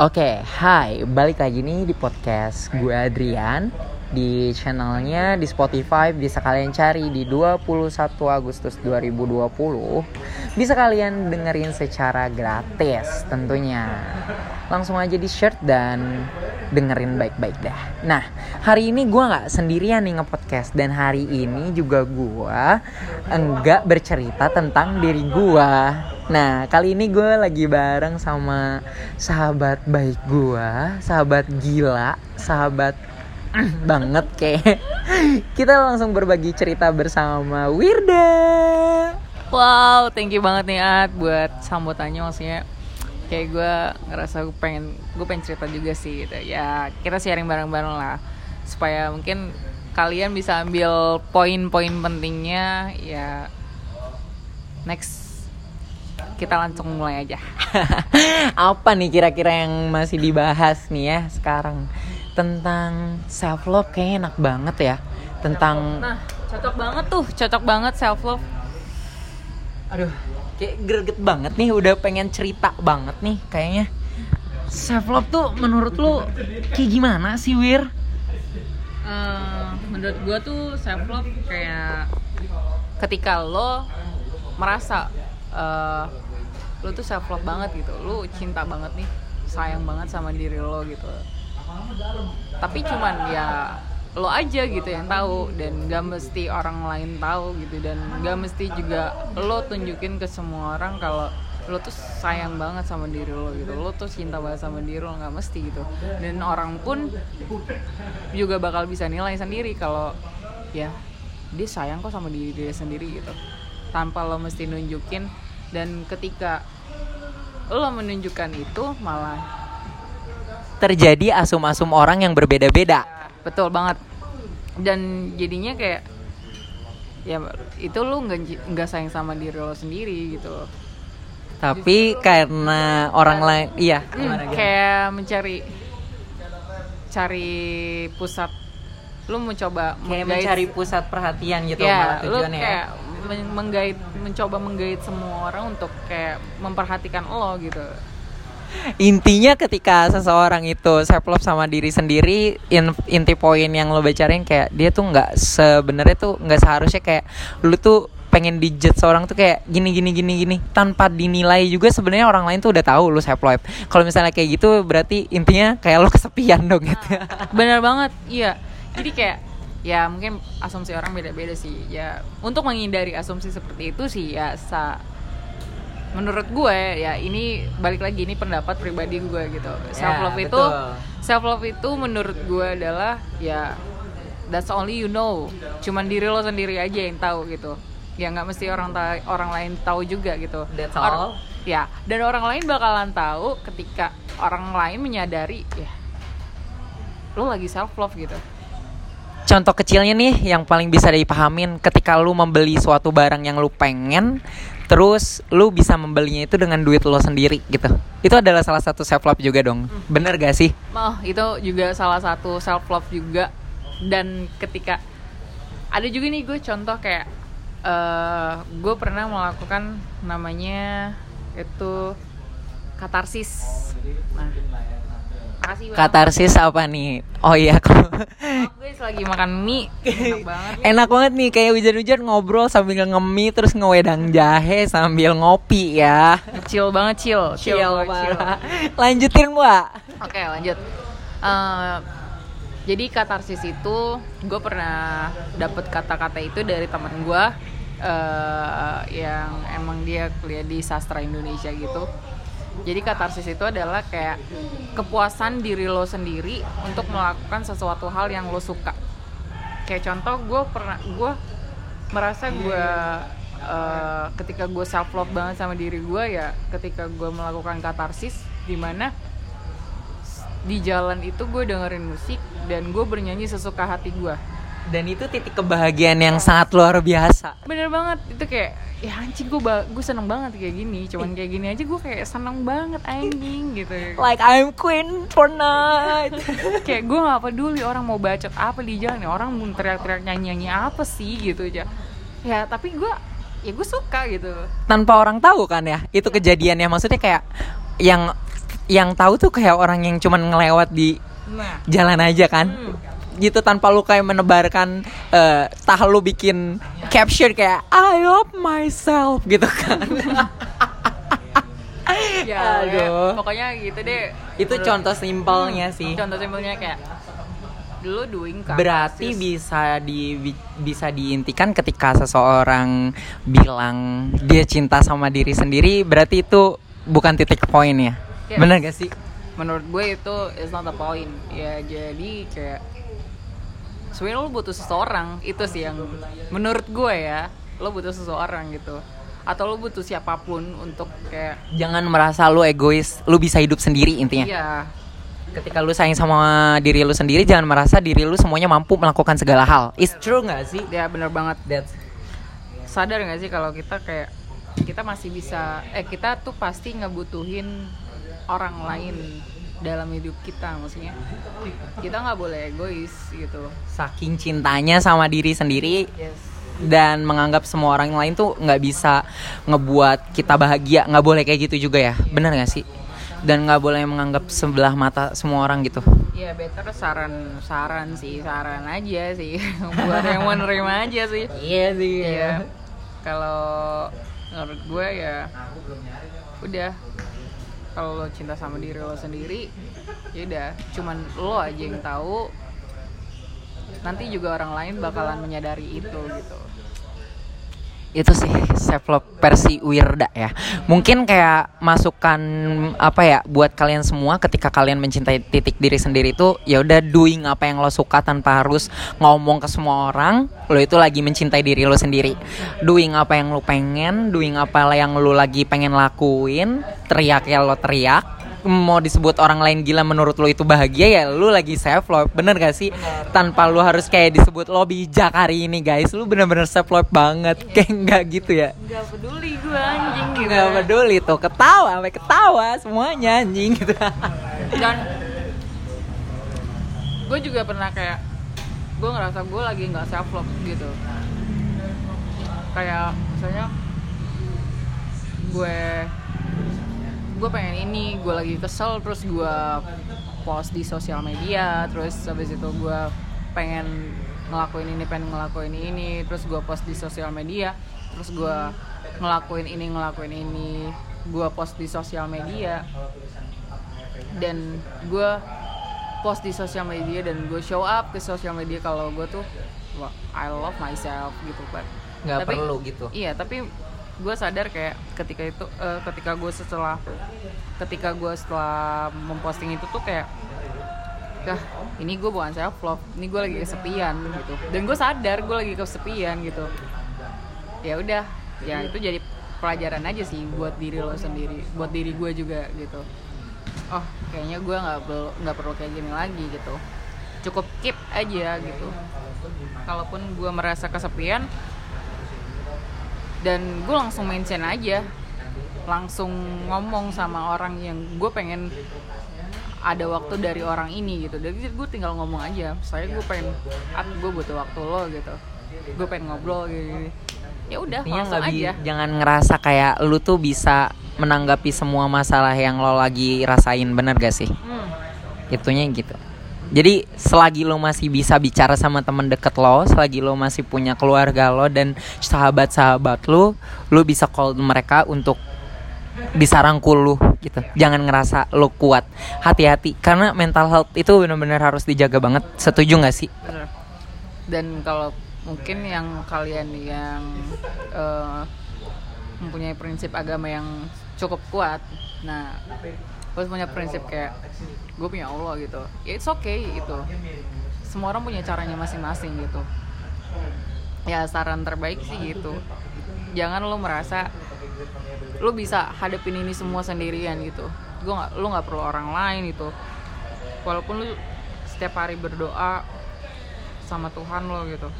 Oke, hai, balik lagi nih di podcast gue Adrian di channelnya di Spotify bisa kalian cari di 21 Agustus 2020 bisa kalian dengerin secara gratis tentunya. Langsung aja di shirt dan dengerin baik-baik dah. Nah hari ini gue nggak sendirian nih ngepodcast. Dan hari ini juga gue enggak bercerita tentang diri gue Nah, kali ini gue lagi bareng sama sahabat baik gue, sahabat gila, sahabat banget kayak. Kita langsung berbagi cerita bersama Wirda. Wow, thank you banget nih Ad buat sambutannya maksudnya kayak gue ngerasa gue pengen gue pengen cerita juga sih gitu ya kita sharing bareng-bareng lah supaya mungkin kalian bisa ambil poin-poin pentingnya ya next kita langsung mulai aja. Apa nih kira-kira yang masih dibahas nih ya sekarang tentang self love kayaknya enak banget ya. Tentang Nah, cocok banget tuh, cocok banget self love. aduh, kayak greget banget nih udah pengen cerita banget nih kayaknya. Self love tuh menurut lu kayak gimana sih Wir? Uh, menurut gue tuh self love kayak ketika lo merasa uh, lo tuh self love banget gitu lo cinta banget nih sayang banget sama diri lo gitu tapi cuman ya lo aja gitu yang tahu dan gak mesti orang lain tahu gitu dan gak mesti juga lo tunjukin ke semua orang kalau lo tuh sayang banget sama diri lo gitu. Lo tuh cinta banget sama diri lo nggak mesti gitu. Dan orang pun juga bakal bisa nilai sendiri kalau ya dia sayang kok sama diri dia sendiri gitu. Tanpa lo mesti nunjukin dan ketika lo menunjukkan itu malah Terjadi asum-asum orang yang berbeda-beda. betul banget dan jadinya kayak ya itu lo nggak nggak sayang sama diri lo sendiri gitu Tapi karena orang lain, iya. Hmm, kayak mencari cari pusat lu mencoba kayak menggait- mencari pusat perhatian gitu ya malah lu tujuannya ya. kayak men- menggait mencoba menggait semua orang untuk kayak memperhatikan lo gitu Intinya ketika seseorang itu self love sama diri sendiri, in- inti poin yang lo bacarin kayak dia tuh nggak sebenarnya tuh nggak seharusnya kayak lu tuh pengen dijudge seorang tuh kayak gini gini gini gini tanpa dinilai juga sebenarnya orang lain tuh udah tahu lu self love. Kalau misalnya kayak gitu berarti intinya kayak lo kesepian dong gitu. benar banget iya jadi kayak ya mungkin asumsi orang beda-beda sih ya untuk menghindari asumsi seperti itu sih ya sa menurut gue ya ini balik lagi ini pendapat pribadi gue gitu. Self love itu Ya, betul. self love itu menurut gue adalah ya that's only you know. Cuman diri lo sendiri aja yang tahu gitu. Ya nggak mesti orang ta- orang lain tahu juga gitu. That's Or- all. ya dan orang lain bakalan tahu ketika orang lain menyadari ya lo lagi self love gitu. Contoh kecilnya nih yang paling bisa dipahamin ketika lu membeli suatu barang yang lu pengen terus lu bisa membelinya itu dengan duit lo sendiri gitu. Itu adalah salah satu self love juga dong. Bener gak sih? Oh, itu juga salah satu self love juga. Dan ketika ada juga nih gue contoh kayak eh gue pernah melakukan namanya itu katarsis. Nah, makasih banget. Katarsis apa nih? Oh iya, Maaf, guys lagi makan mie, enak banget. ya. enak banget nih kayak hujan-hujan ngobrol sambil ngemie terus ngewedang jahe sambil ngopi ya. Chill banget, chill, chill, Chill, chill. Lanjutin, Mbak. Oke lanjut. Eh, jadi katarsis itu gue pernah dapet kata-kata itu dari teman gue eh, yang emang dia kuliah di sastra Indonesia gitu. Jadi katarsis itu adalah kayak kepuasan diri lo sendiri untuk melakukan sesuatu hal yang lo suka. Kayak contoh gue pernah gue merasa gue eh, ketika gue self love banget sama diri gue ya ketika gue melakukan katarsis di mana di jalan itu gue dengerin musik dan gue bernyanyi sesuka hati gue Dan itu titik kebahagiaan yang sangat luar biasa. bener banget. Itu kayak ya anjing gue gue seneng banget kayak gini. Cuman kayak gini aja gue kayak seneng banget anjing gitu. Like I'm queen for night. kayak gue nggak peduli orang mau bacot apa di jalan orang mau teriak-teriak nyanyi-nyanyi apa sih gitu aja. Ya tapi gue ya gue suka gitu. Tanpa orang tahu kan ya itu kejadiannya. Maksudnya kayak yang yang tahu tuh kayak orang yang cuman ngelewat di nah. jalan aja kan? Hmm. Gitu tanpa lu kayak menebarkan eh tah lu bikin caption kayak I love myself gitu kan ya Aduh. pokoknya gitu deh itu Menurut- contoh simpelnya sih contoh simpelnya kayak lu doing berarti katarsis. bisa di bi- bisa diintikan ketika seseorang bilang dia cinta sama diri sendiri berarti itu bukan titik poin ya Yes. bener gak sih menurut gue itu is not a point ya jadi kayak sebenarnya lu butuh seseorang itu sih yang menurut gue ya. Lo butuh seseorang gitu. Atau lo butuh siapa pun untuk kayak jangan merasa lu egois lu bisa hidup sendiri intinya. Iya. Ketika lu sayang sama diri lu sendiri jangan merasa diri lu semuanya mampu melakukan segala hal. It's true gak sih? Ya bener banget. That's sadar nggak sih kalau kita kayak kita masih bisa eh kita tuh pasti ngebutuhin orang lain dalam hidup kita maksudnya. Kita nggak boleh egois gitu. Saking cintanya sama diri sendiri dan menganggap semua orang lain tuh nggak bisa ngebuat kita bahagia. Nggak boleh kayak gitu juga ya? Benar nggak sih? Dan nggak boleh menganggap sebelah mata semua orang gitu. Ya better saran saran sih saran aja sih. Buat yang mau nerima aja sih. Iya sih Iya. Kalau menurut gue ya udah kalau lo cinta sama diri lo sendiri ya udah. Cuman lo aja yang tahu. Nanti juga orang lain bakalan menyadari itu gitu itu sih self love versi Wirda ya. Mungkin kayak masukan apa ya buat kalian semua ketika kalian mencintai titik diri sendiri itu ya udah doing apa yang lo suka tanpa harus ngomong ke semua orang lo itu lagi mencintai diri lo sendiri. Doing apa yang lo pengen doing apa yang lo lagi pengen lakuin teriak ya lo teriak mau disebut orang lain gila menurut lo itu bahagia ya lu lagi self love. Bener gak sih? Tanpa lu harus kayak disebut lo bijak hari ini guys. Lu bener-bener self love banget. Kayak nggak gitu ya? Nggak peduli gue anjing gitu nggak peduli tuh. Ketawa sampai ketawa semuanya anjing gitu. Dan gue juga pernah kayak gue ngerasa gue lagi nggak self love gitu. Kayak misalnya gue gue pengen ini gue lagi kesel terus gue post di sosial media terus habis itu gue pengen ngelakuin ini pengen ngelakuin ini terus gue post di sosial media terus gue ngelakuin ini ngelakuin ini gue post di sosial media dan gue post di sosial media dan gue show up ke sosial media kalau gue tuh I love myself gitu kan nggak Tapi- perlu gitu. iya tapi gue sadar kayak ketika itu eh, ketika gue setelah ketika gue setelah memposting itu tuh kayak Kah, ini gue bukan self love, ini gue lagi kesepian gitu. Dan gue sadar gue lagi kesepian gitu. Ya udah, ya itu jadi pelajaran aja sih buat diri lo sendiri, buat diri gue juga gitu. Oh, kayaknya gue nggak perlu nggak perlu kayak gini lagi gitu. Cukup keep aja gitu. Kalaupun gue merasa kesepian, dan gue langsung mention aja. Langsung ngomong sama orang yang gue pengen ada waktu dari orang ini gitu. Jadi gue tinggal ngomong aja. Saya gue pengen ah gue butuh waktu lo gitu. Gue pengen ngobrol gitu ya udah langsung bi- aja. jangan ngerasa kayak lu tuh bisa menanggapi semua masalah yang lo lagi rasain. Bener gak sih? Hmm, itunya gitu jadi selagi lo masih bisa bicara sama temen deket lo selagi lo masih punya keluarga lo dan sahabat-sahabat lo lo bisa call mereka untuk bisa rangkul lu gitu. Jangan ngerasa lo kuat. Hati-hati karena mental health itu benar-benar harus dijaga banget. Setuju nggak sih? Dan kalau mungkin yang kalian yang eh, mempunyai prinsip agama yang cukup kuat nah harus punya prinsip kayak gue punya Allah gitu. Ya it's okay gitu. Semua orang punya caranya masing-masing gitu. Ya saran terbaik sih gitu. Jangan lo merasa lo bisa hadapin ini semua sendirian gitu. Gue nggak lo nggak perlu orang lain gitu. Walaupun lo setiap hari berdoa sama Tuhan lo gitu.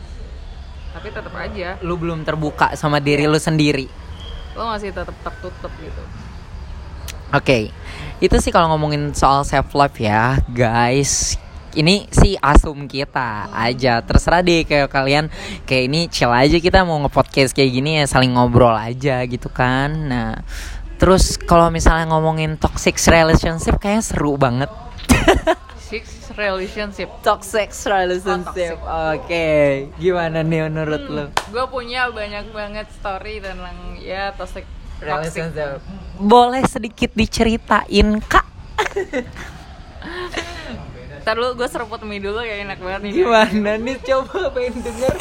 Tapi tetap aja lu belum terbuka sama diri lu sendiri. Lo masih tetap tertutup gitu Oke, itu sih kalau ngomongin soal self love ya, guys. Ini sih asum kita aja. Terserah deh kayak kalian kayak ini chill aja kita mau nge-podcast kayak gini ya saling ngobrol aja gitu kan. Nah, terus kalau misalnya ngomongin toxic relationship kayaknya seru banget Six relationship. toxic relationship oke gimana nih menurut lo Gue punya banyak banget story tentang ya toxic toxic. boleh sedikit diceritain kak? Ntar dulu gue seruput mie dulu ya enak banget nih. gimana nih? Coba pengen denger.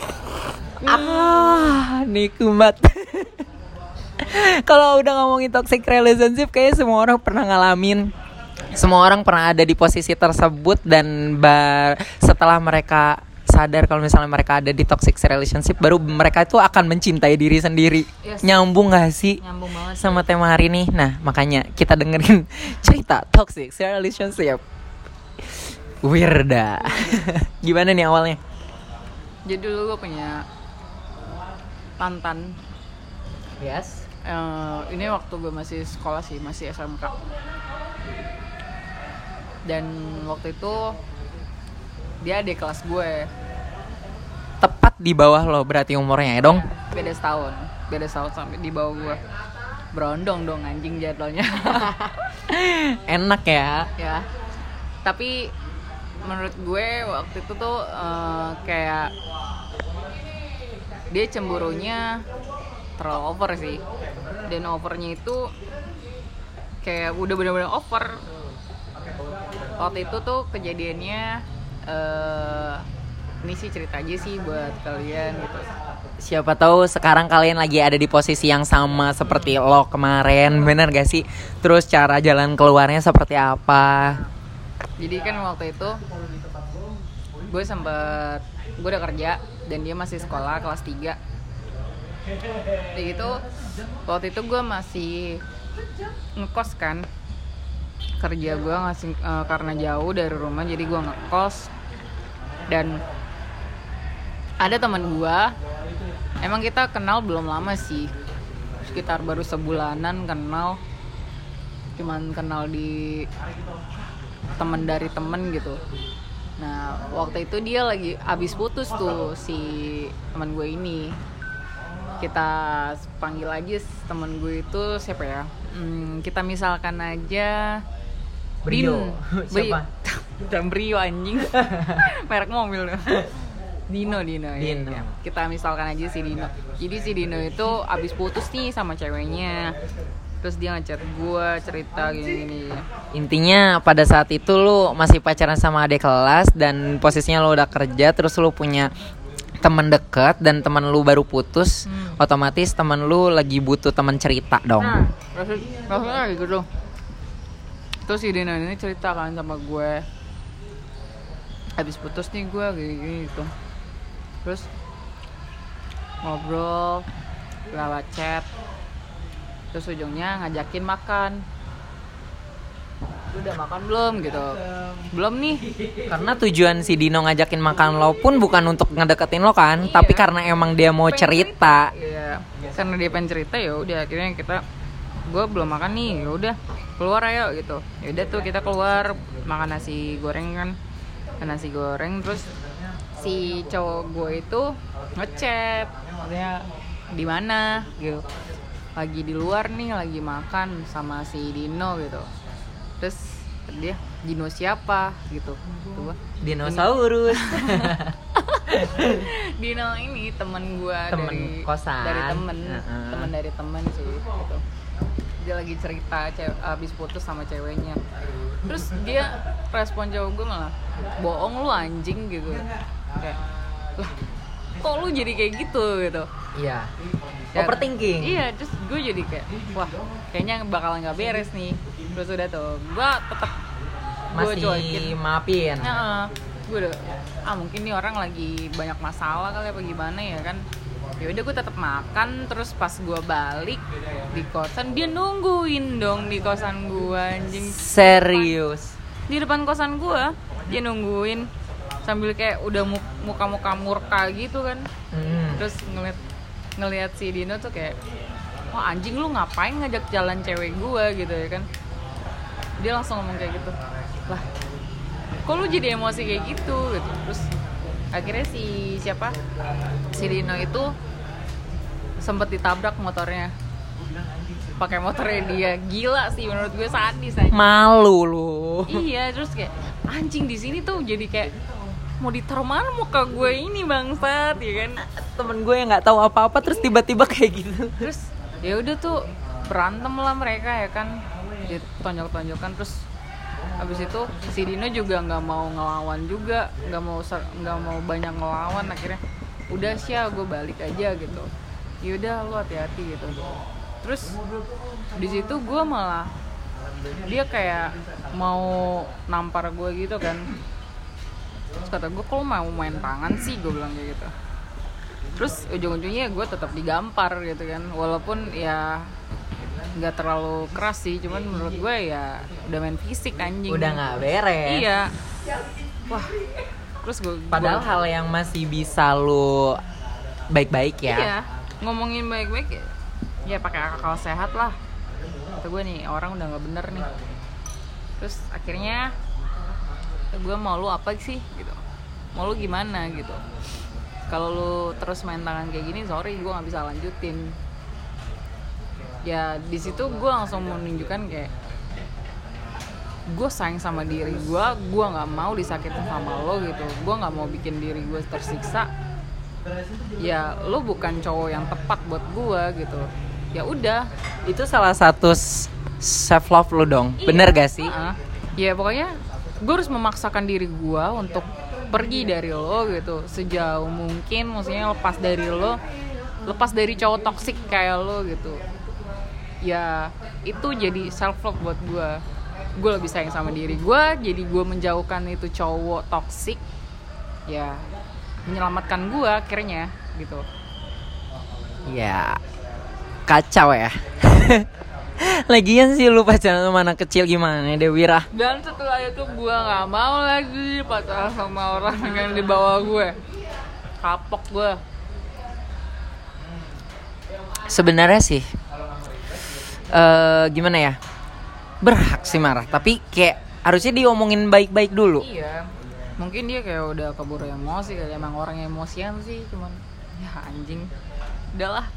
Ah nikmat. Kalau udah ngomongin toxic relationship kayaknya semua orang pernah ngalamin. Semua orang pernah ada di posisi tersebut dan ba- setelah mereka sadar kalau misalnya mereka ada di toxic relationship baru mereka itu akan mencintai diri sendiri Yes. nyambung gak sih Nyambung banget. sama tema hari ini nah makanya kita dengerin cerita toxic relationship Wirda gimana nih awalnya Jadi dulu gue punya mantan. yes Eh, ini waktu gue masih sekolah sih, masih SMK. Dan waktu itu dia di kelas gue, di bawah lo berarti umurnya ya dong beda setahun, beda setahun sampai di bawah gue. Berondong dong anjing jadwalnya. enak ya ya. Tapi menurut gue waktu itu tuh eh, kayak dia cemburunya terlalu over sih. Dan overnya itu kayak udah bener-bener over. Waktu itu tuh kejadiannya eh ini sih cerita aja sih buat kalian gitu. siapa tahu sekarang kalian lagi ada di posisi yang sama seperti lo kemarin bener gak sih? Terus cara jalan keluarnya seperti apa? Jadi kan waktu itu gue sempet gue udah kerja dan dia masih sekolah kelas 3 Jadi gitu waktu itu gue masih ngekos kan. Kerja gue ngasih eh, karena jauh dari rumah jadi gue ngekos. Dan ada teman gue emang kita kenal belum lama sih sekitar baru sebulanan kenal cuman kenal di temen dari temen gitu nah waktu itu dia lagi abis putus tuh si teman gue ini kita panggil aja temen gue itu siapa ya Hmm, kita misalkan aja Brio. Din. Siapa? Dan Brio anjing merek mobil. Dino Dino, ya. Dino. Ya. kita misalkan aja si Dino jadi si Dino itu abis putus nih sama ceweknya terus dia ngechat gue cerita gini-gini intinya pada saat itu lu masih pacaran sama adik kelas dan posisinya lo udah kerja terus lu punya teman dekat dan teman lu baru putus Hmm. otomatis teman lu lagi butuh teman cerita dong Nah, maksudnya gitu. Terus si Dina ini cerita kan sama gue. Habis putus nih gue gini-gini gitu. Terus ngobrol lewat chat. Terus ujungnya ngajakin makan. Lu udah makan belum gitu? Belum nih. karena tujuan si Dino ngajakin makan lo pun bukan untuk ngedeketin lo kan Iya. tapi karena emang dia mau Pengen cerita Iya. Karena dia pengen cerita ya udah akhirnya kita gue belum makan nih ya udah keluar ayo gitu ya udah tuh kita keluar makan nasi goreng kan nasi goreng terus si cowok gue itu ngechat katanya di mana? Gitu. Lagi di luar nih lagi makan sama si Dino gitu. Terus dia Dino siapa? Gitu. Tuh gua, dinosaurus. Dino ini temen gue Temen dari kosan. dari temen. Heeh. temen dari temen sih gitu. Dia lagi cerita cew- abis putus sama ceweknya. Terus dia respon cowok gue malah bohong lu anjing gitu. Kayak lah kok lu jadi kayak gitu? Gitu. Iya. Ya, overthinking. iya terus gue jadi kayak wah kayaknya bakalan nggak beres nih. Terus udah tuh gue tetap gue masih maafin. Nah, gue udah ah mungkin nih orang lagi banyak masalah kali apa gimana ya kan ya udah gue tetap makan terus pas gue balik di kosan dia nungguin dong di kosan gue anjing. Serius? Di depan kosan gue dia nungguin sambil kayak udah mu- muka-muka murka gitu kan. Hmm. terus ngeliat ngeliat si Dino tuh kayak wah anjing lu ngapain ngajak jalan cewek gue gitu ya kan. Dia langsung ngomong kayak gitu. Lah kok lu jadi emosi kayak gitu? Gitu. Terus akhirnya si siapa? Si Dino itu sempet ditabrak motornya. Pakai motornya dia. Gila sih menurut gue sadis aja. Malu lu. iya terus kayak anjing di sini tuh jadi kayak mau ditaruh mana muka gue ini bangsat ya kan? Temen gue yang nggak tahu apa-apa terus tiba-tiba kayak gitu. terus ya udah tuh berantem lah mereka ya kan. Tonjok-tonjokan terus habis itu si Dino juga nggak mau ngelawan juga nggak mau nggak mau banyak ngelawan akhirnya udah sih gue balik aja gitu. Ya udah lu hati-hati gitu. Terus di situ gue malah dia kayak mau nampar gue gitu kan. Terus kata gue kalau mau main tangan sih? Gue bilang kayak gitu. Terus ujung-ujungnya gue tetap digampar gitu kan. Walaupun ya nggak terlalu keras sih cuman menurut gue ya udah main fisik anjing. Udah nggak beres. iya. Wah terus gue Padahal hal yang masih bisa lu baik-baik ya. iya ngomongin baik-baik ya, ya pakai akal sehat lah. Kata gue nih orang udah nggak bener nih. Terus akhirnya gue mau lu apa sih? Gitu. Mau lu gimana? Gitu. Kalau lu terus main tangan kayak gini sorry gue nggak bisa lanjutin ya di situ gue langsung menunjukkan kayak gue sayang sama diri gue gue nggak mau disakitin sama lo gitu gue nggak mau bikin diri gue tersiksa ya lo bukan cowok yang tepat buat gue gitu ya udah Itu salah satu self love lu dong. Iya. Bener gak sih? Heeh. ya pokoknya gue harus memaksakan diri gue untuk pergi dari lo gitu sejauh mungkin maksudnya lepas dari lo lepas dari cowok toksik kayak lo gitu ya itu jadi self love buat gue gue lebih sayang sama diri gue jadi gue menjauhkan itu cowok toksik ya menyelamatkan gue akhirnya gitu Ya kacau ya. Lagian sih lu pacaran sama anak kecil gimana deh Wira? dan setelah itu gue nggak mau lagi pacaran sama orang yang di bawah gue kapok gue Sebenarnya sih eh gimana ya? Berhak sih marah, tapi kayak harusnya diomongin baik-baik dulu. iya. Mungkin dia kayak udah keburu emosi kali. Emang orang emosian sih cuman ya anjing. Udahlah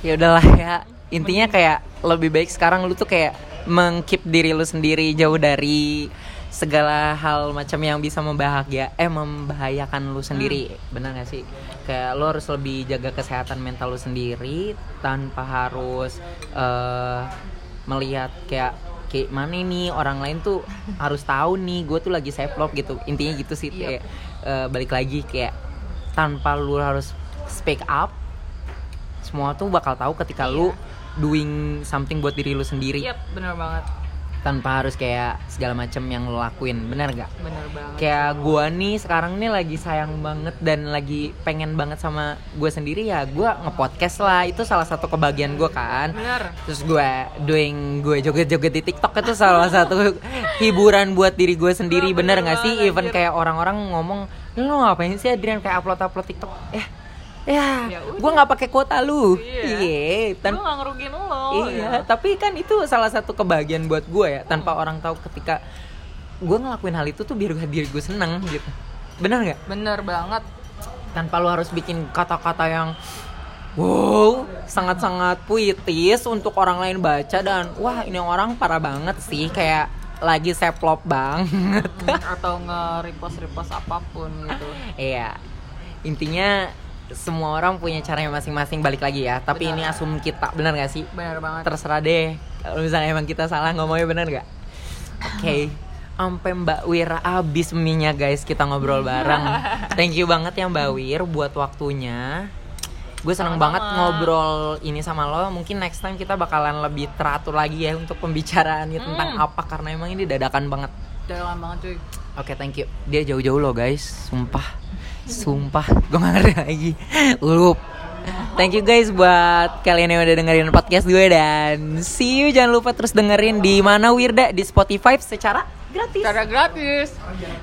Ya udahlah ya. Intinya kayak lebih baik sekarang lu tuh kayak mengkeep diri lu sendiri jauh dari segala hal macam yang bisa membahagia eh membahayakan lu sendiri. Benar gak sih kayak lu harus lebih jaga kesehatan mental lu sendiri tanpa harus eh melihat kayak kayak mana nih orang lain tuh harus tahu nih gue tuh lagi self love gitu intinya gitu sih Yep. kayak eh, balik lagi kayak tanpa lu harus speak up semua tuh bakal tahu ketika Iya. lu doing something buat diri lu sendiri iya bener banget tanpa harus kayak segala macam yang lu lakuin. Benar gak bener banget. Kayak gua nih sekarang nih lagi sayang banget dan lagi pengen banget sama gue sendiri ya gua ngepodcast lah. Itu salah satu kebahagiaan gua kan. Bener. Terus gue doing gue joget-joget di TikTok itu salah satu hiburan buat diri gue sendiri. Bener bener nggak sih? banget, even anjir. kayak orang-orang ngomong lu ngapain sih Adrian? Kayak upload upload TikTok. Ya ya, Ya gue nggak pakai kuota lu. Iya. iya gue tan- gak ngerugiin lo iya ya. tapi kan itu salah satu kebahagiaan buat gue ya tanpa orang tahu ketika gue ngelakuin hal itu tuh biar diri gue seneng gitu. Bener nggak? Bener banget. Tanpa lu harus bikin kata-kata yang wow sangat-sangat puitis untuk orang lain baca dan wah ini orang parah banget sih kayak lagi seplop banget. Hmm, atau nge-repost repost apa pun gitu. Iya. Intinya semua orang punya caranya masing-masing balik lagi ya. Tapi ini Benar. asum kita. Bener gak sih? Bener banget. Terserah deh. Kalau misalnya emang kita salah ngomongnya bener gak oke. Sampai Mbak Wira abis mie guys. Kita ngobrol bareng. Thank you banget ya Mbak Wir buat waktunya. Gue seneng Sama-sama. banget ngobrol ini sama lo. Mungkin next time kita bakalan lebih teratur lagi ya untuk pembicaraannya tentang Hmm. apa. Karena emang ini dadakan banget. Jalan banget cuy. Oke, thank you. Dia jauh-jauh loh, guys. Sumpah. Sumpah. Gue gak ngerti lagi. Ulup. Thank you guys buat kalian yang udah dengerin podcast gue dan see you. Jangan lupa terus dengerin di mana Wirda di Spotify secara gratis. cara gratis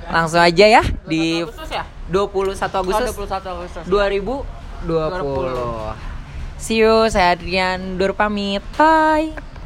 Langsung aja ya di 21 Agustus ya 21 Agustus oh, 21 Agustus 2020. See you, saya Adrian Dur pamit. Bye.